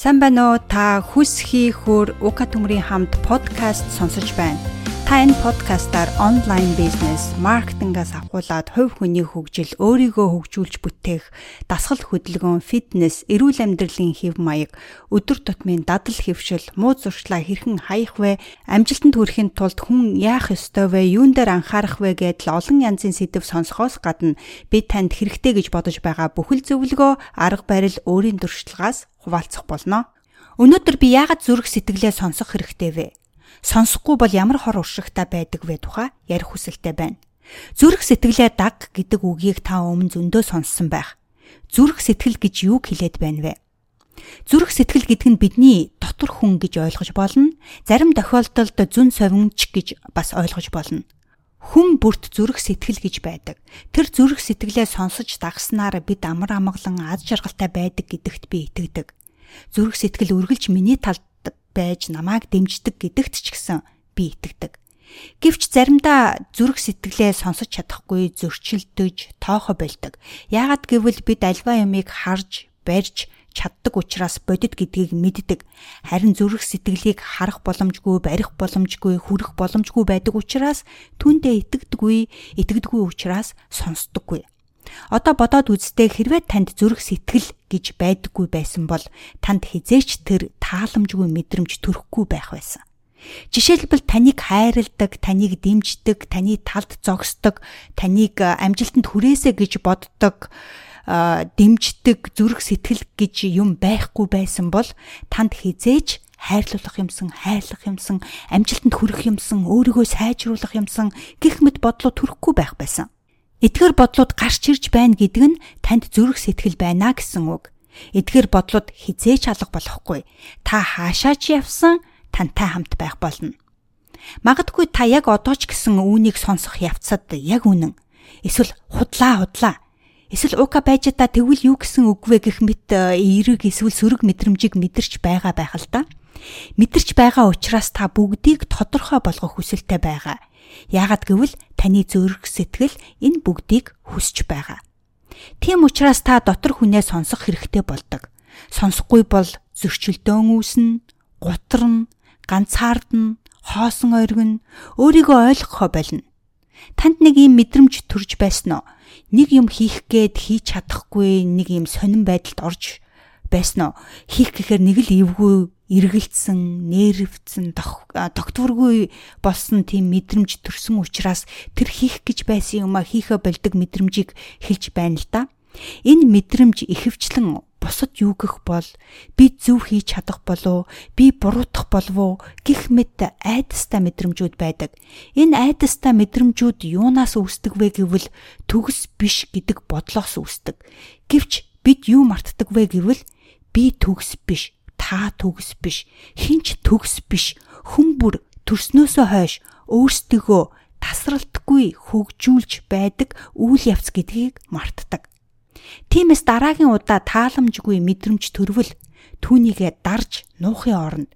Сайн байна уу? Та хүс хийхүр Ука төмрийн хамт подкаст сонсож байна. Та энэ подкастаар онлайн бизнес, маркетингаас авахуулаад хувь хүний хөгжил, өөрийгөө хөгжүүлж бүтээх, дасгал хөдөлгөөн, фитнес, эрүүл амьдралын хэв маяг, өдөр тутмын дадал хэвшил, муу зуршлаа хэрхэн хаях вэ, амжилтанд хүрэхин тулд хүн яах ёстой вэ, юун дээр анхаарах вэ гэдэл олон янзын сэдв сонсохоос гадна би танд хэрэгтэй гэж бодож байгаа бүхэл зөвлөгөө, арга барил өөрийн туршлагаас хуваалцах болно. Өнөөдөр би яагаад зүрх сэтгэлээ сонсох хэрэгтэй вэ? Сонсохгүй бол ямар хор уршигтай байдаг вэ тухай ярих хүсэлтэй байна. Зүрх сэтгэлээ даг гэдэг үгийг та өмнө зөндөө сонссон байх. Зүрх сэтгэл гэж юу хэлээд байна вэ? Зүрх сэтгэл гэдэг нь бидний дотор хүн гэж ойлгож болно. Зарим тохиолдолд зүн совинч гэж бас ойлгож болно. Хүн бүрт зүрх сэтгэл гэж байдаг. Тэр зүрх сэтгэлээ сонсож дагснаар бид амар амгалан аз жаргалтай байдаг гэдэгт би итгэдэг. Зүрх сэтгэл үргэлж миний талд байж намайг дэмждэг гэдэгт ч гэсэн би итгэдэг. Гэвч заримдаа зүрх сэтгэлээ сонсож чадахгүй зөрчилдөж тоохо болдог. Яагад гэвэл бид альва юмыг харж, барьж чаддаг учраас бодит гэдгийг мэддэг. Харин зүрх сэтгэлийг харах боломжгүй, барих боломжгүй, хүрэх боломжгүй байдаг учраас түндэ итгэдэггүй, итгэдэггүй учраас сонсдоггүй. Одоо бодоод үзтээ хэрвээ танд зүрх сэтгэл гэж байдаггүй байсан бол танд хизээч тэр тааламжгүй мэдрэмж төрөхгүй байх байсан. Жишээлбэл таныг хайрладаг, таныг дэмждэг, таны талд зогсдог, таныг амжилтанд хүрээсэ гэж боддог, дэмждэг зүрх сэтгэл гэж юм байхгүй байсан бол танд хизээч хайрлуулах юмсан, хайрлах юмсан, амжилтанд хүрэх юмсан, өөрийгөө сайжруулах юмсан гих мэт бодлоо төрөхгүй байх байсан. Эдгээр бодлууд гарч ирж байна гэдэг нь танд зүрх сэтгэл байна гэсэн үг. Эдгээр бодлууд хизээч алга болохгүй. Та хаашаа ч явсан тантай хамт байх болно. Магадгүй та яг одоо ч гэсэн үүнийг сонсох явцад яг үнэн. Эсвэл худлаа худлаа. Эсвэл ука байж та тэгвэл юу гэсэн үг вэ гэх мэт эерэг эсвэл сөрөг мэдрэмжийг мэдэрч байгаа байх л та. Мэдэрч байгаа учраас та бүгдийг тодорхой болгох хүсэлтэй байгаа. Яагад гэвэл таны зүрх сэтгэл энэ бүгдийг хүсэж байгаа. Тийм учраас та дотор хүнээ сонсох хэрэгтэй болдог. Сонсохгүй бол зөрчилдөөн үүснэ, гутрна, ганцаардна, хоосон ойргон, өөрийгөө ойлгохоо болно. Танд нэг юм мэдрэмж төрж байсан уу? Нэг юм хийх гээд хийж чадахгүй нэг юм сонирн байдалд орж байсан уу? Хийх гэхээр нэг л эвгүй эргэлцсэн, нервцэн, тогтворгүй болсон тийм мэдрэмж төрсөн учраас тэр хийх гэж байсан юмаа хийхэ болдог мэдрэмжийг хэлж байна л да. Энэ мэдрэмж ихэвчлэн бусад юу гэх бол би зөв хийж чадах болов би буруутах болов гих мэт айдастай мэдрэмжүүд байдаг. Энэ айдастай мэдрэмжүүд юунаас үүсдэг вэ гэвэл төгс биш гэдэг бодлоос үүсдэг. Гэвч бид юу мартдаг вэ гэвэл би төгс биш та төгс биш, хинч төгс биш. Хүн бүр төрснөөсөө хойш өөрсдөө тасралтгүй хөгжүүлж байдаг үйл явц гэдгийг мартдаг. Тиймээс дараагийн удаа тааламжгүй мэдрэмж төрвөл түүнийгээ дарж нуухын оронд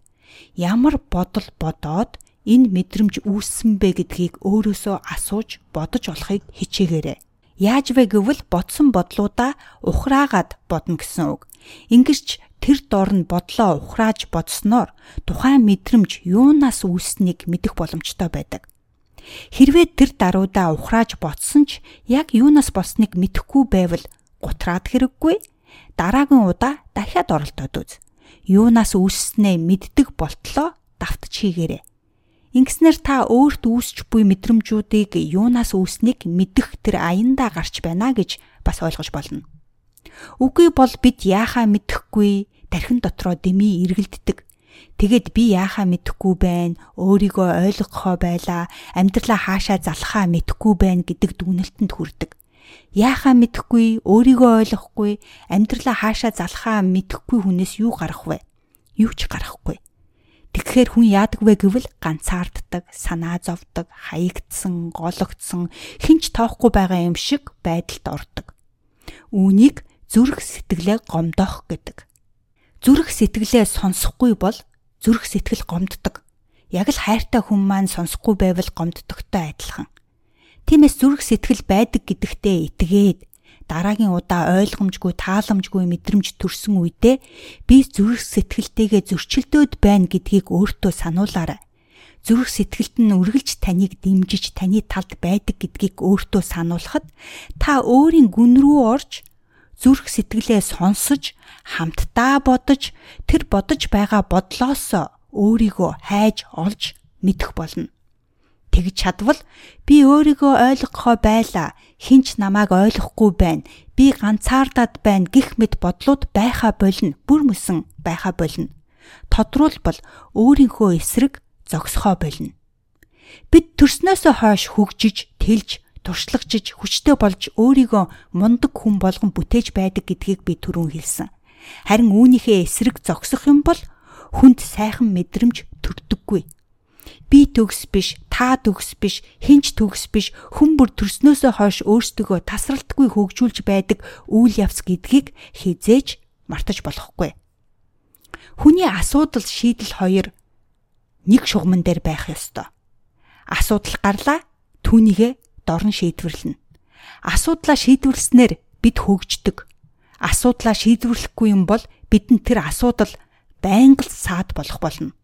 ямар бодол бодоод энэ мэдрэмж үүссэн бэ гэдгийг өөрөөсөө асууж бодож болохыг хичээгээрэй. Яаж вэ гэвэл бодсон бодлуудаа ухраагаад бодно гэсэн үг. Ингэрч тэр дор нь бодлоо ухрааж бодсноор тухайн мэдрэмж юунаас үүснийг мэдэх боломжтой байдаг. Хэрвээ тэр даруйдаа ухрааж бодсон ч яг юунаас болсныг мэдэхгүй байвал гутраад хэрэггүй дараагийн удаа дахиад оролдоод үз. Юунаас үүсснээ мэддэг болтлоо давтж хийгээрэй. Ингэснээр та өөрт үүсч буй мэдрэмжүүдийг юунаас үүснийг мэдэх тэр аяндаа гарч байна гэж бас ойлгож болно. Үгүй бол бид яахаа мэдэхгүй тархин дотроо дэмий эргэлддэг. Тэгэд би яахаа мэдэхгүй байна, өөрийгөө ойлгохоо байлаа, амьдралаа хаашаа залхаа мэдэхгүй байна гэдэг дүгнэлтэнд хүрдэг. Яахаа мэдэхгүй, өөрийгөө ойлгохгүй, амьдралаа хаашаа залхаа мэдэхгүй хүнээс юу гарах вэ? Юу ч гарахгүй. Тэгэхээр хүн яадаг вэ гэвэл ганцаарддаг, санаа зовдөг, хаягдсан, гологдсон, хинч тоохгүй байгаа юм шиг байдалд ордог. Үүнийг зүрх сэтгэлээ гомдоох гэдэг зүрх сэтгэлээ сонсохгүй бол зүрх сэтгэл гомддог. Яг л хайртай хүн маань сонсохгүй байвал гомддогтой адилхан. Тиймээс зүрх сэтгэл байдаг гэдэгтээ итгээд дараагийн удаа ойлгомжгүй тааламжгүй мэдрэмж төрсөн үедээ би зүрх сэтгэлтэйгээ зөрчилдөөд байна гэдгийг өөртөө сануулаарай. Зүрх сэтгэлд нь үргэлж таныг дэмжиж таны талд байдаг гэдгийг өөртөө сануулхад та өөрийн гүн рүү орж зүрх сэтгэлээ сонсож хамтдаа бодож тэр бодож байгаа бодлоос өөрийгөө хайж олж мэдэх болно тэгж чадвал би өөрийгөө ойлгохоо байлаа. Хинч намайг ойлгохгүй байна. Би ганцаардаад байна гих мэд бодлууд байха болно. Бүр мөсөн байха болно. Тодруулбал өөрийнхөө эсрэг зогсохоо болно. Бид төрснөөсөө хойш хөгжиж, тэлж, туршлагажиж, хүчтэй болж өөрийгөө мундаг хүн болгон бүтээж байдаг гэдгийг би түрүүн хэлсэн. Харин үүнийхээ эсрэг зогсох юм бол хүнд сайхан мэдрэмж төрдөггүй би төгс биш, та төгс биш, хинч төгс биш, хүн бүр төрснөөсөө хойш өөрсдөө тасралтгүй хөгжүүлж байдаг үйл явц гэдгийг хизээж мартаж болохгүй. Хүний асуудал шийдэл хоёр нэг шугамн дээр байх ёстой. Асуудал гарлаа түүнийгэ дорн шийдвэрлэнэ. Асуудлаа шийдвэрлснээр бид хөгждөг. Асуудлаа шийдвэрлэхгүй юм бол бидэнд тэр асуудал байнга саад болох болно.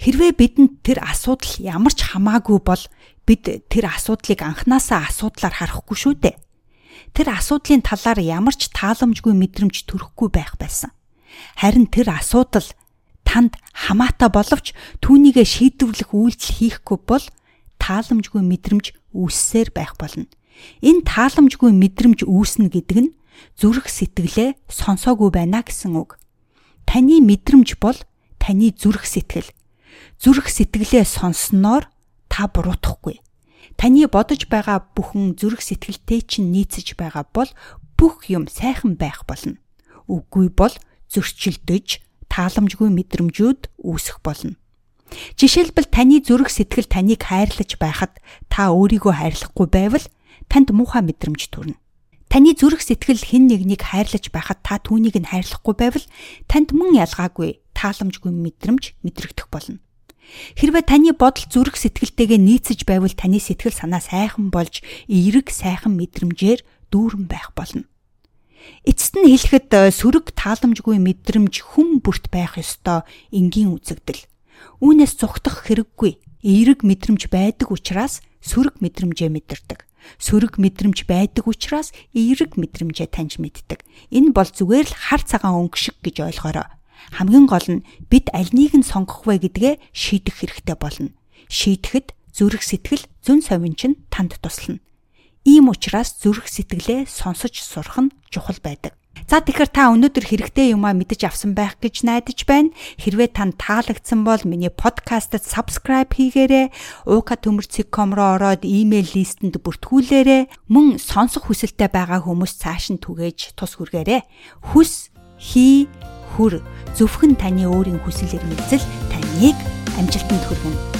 Хэрвээ бидэнд тэр асуудал ямар ч хамаагүй бол бид тэр асуудлыг анханасаа асуудлаар харахгүй шүү дээ. Тэр асуудлын талаар ямар ч тааламжгүй мэдрэмж төрөхгүй байх байсан. Харин тэр асуудал танд хамаатай боловч түүнийгэ шийдвэрлэх үйлдэл хийхгүй бол тааламжгүй мэдрэмж үүссээр байх болно. Энэ тааламжгүй мэдрэмж үүснэ гэдэг нь зүрх сэтгэлээ сонсоогүй байна гэсэн үг. Таны мэдрэмж бол таны зүрх сэтгэл зүрх сэтгэлээ сонссноор та буруутахгүй. Таны бодож байгаа бүхэн зүрх сэтгэлтэй чинь нийцэж байгаа бол бүх юм сайхан байх болно. Үгүй бол зөрчилдөж, тааламжгүй мэдрэмжүүд үүсэх болно. Жишээлбэл таны зүрх сэтгэл таныг хайрлаж байхад та өөрийгөө хайрлахгүй байвал танд муухай мэдрэмж төрнө. Таны зүрх сэтгэл хэн нэгнийг хайрлаж байхад та түүнийг нь хайрлахгүй байвал танд мөн ялгаагүй тааламжгүй мэдрэмж мэдрэгдэх болно. Хэрвээ таны бодол зүрх сэтгэлтэйгээ нийцэж байвал таны сэтгэл санаа сайхан болж эерэг сайхан мэдрэмжээр дүүрэн байх болно. Эцэст нь хэлэхэд э, сөрөг тааламжгүй мэдрэмж хүм бүрт байх ёстой энгийн үзэгдэл. Үүнээс цухтах хэрэггүй. Эерэг мэдрэмж байдаг учраас сөрөг мэдрэмжээ мэдэрдэг. Сөрөг мэдрэмж байдаг учраас эерэг мэдрэмжээ таньж мэддэг. Энэ бол зүгээр л хар цагаан өнгө шиг гэж ойлгоорой хамгийн гол нь бид аль нэг нь сонгох вэ гэдгээ шийдэх хэрэгтэй болно. Шийдэхэд зүрх сэтгэл зөн совин чинь танд туслана. Ийм учраас зүрх сэтгэлээ сонсож сурах нь чухал байдаг. За тэгэхээр та өнөөдөр хэрэгтэй юмаа мэдэж авсан байх гэж найдаж байна. Хэрвээ танд таалагдсан бол миний подкастт subscribe хийгээрэй. Уука төмөрцөг.com руу ороод email листэнд бүртгүүлээрэй. Мөн сонсох хүсэлтэй байгаа хүмүүс цааш нь түгээж тус хүргээрэй. Хүс хий хүр зөвхөн таны өөрийн хүсэл эрмэлзэл таныг амжилтанд хүргэнэ.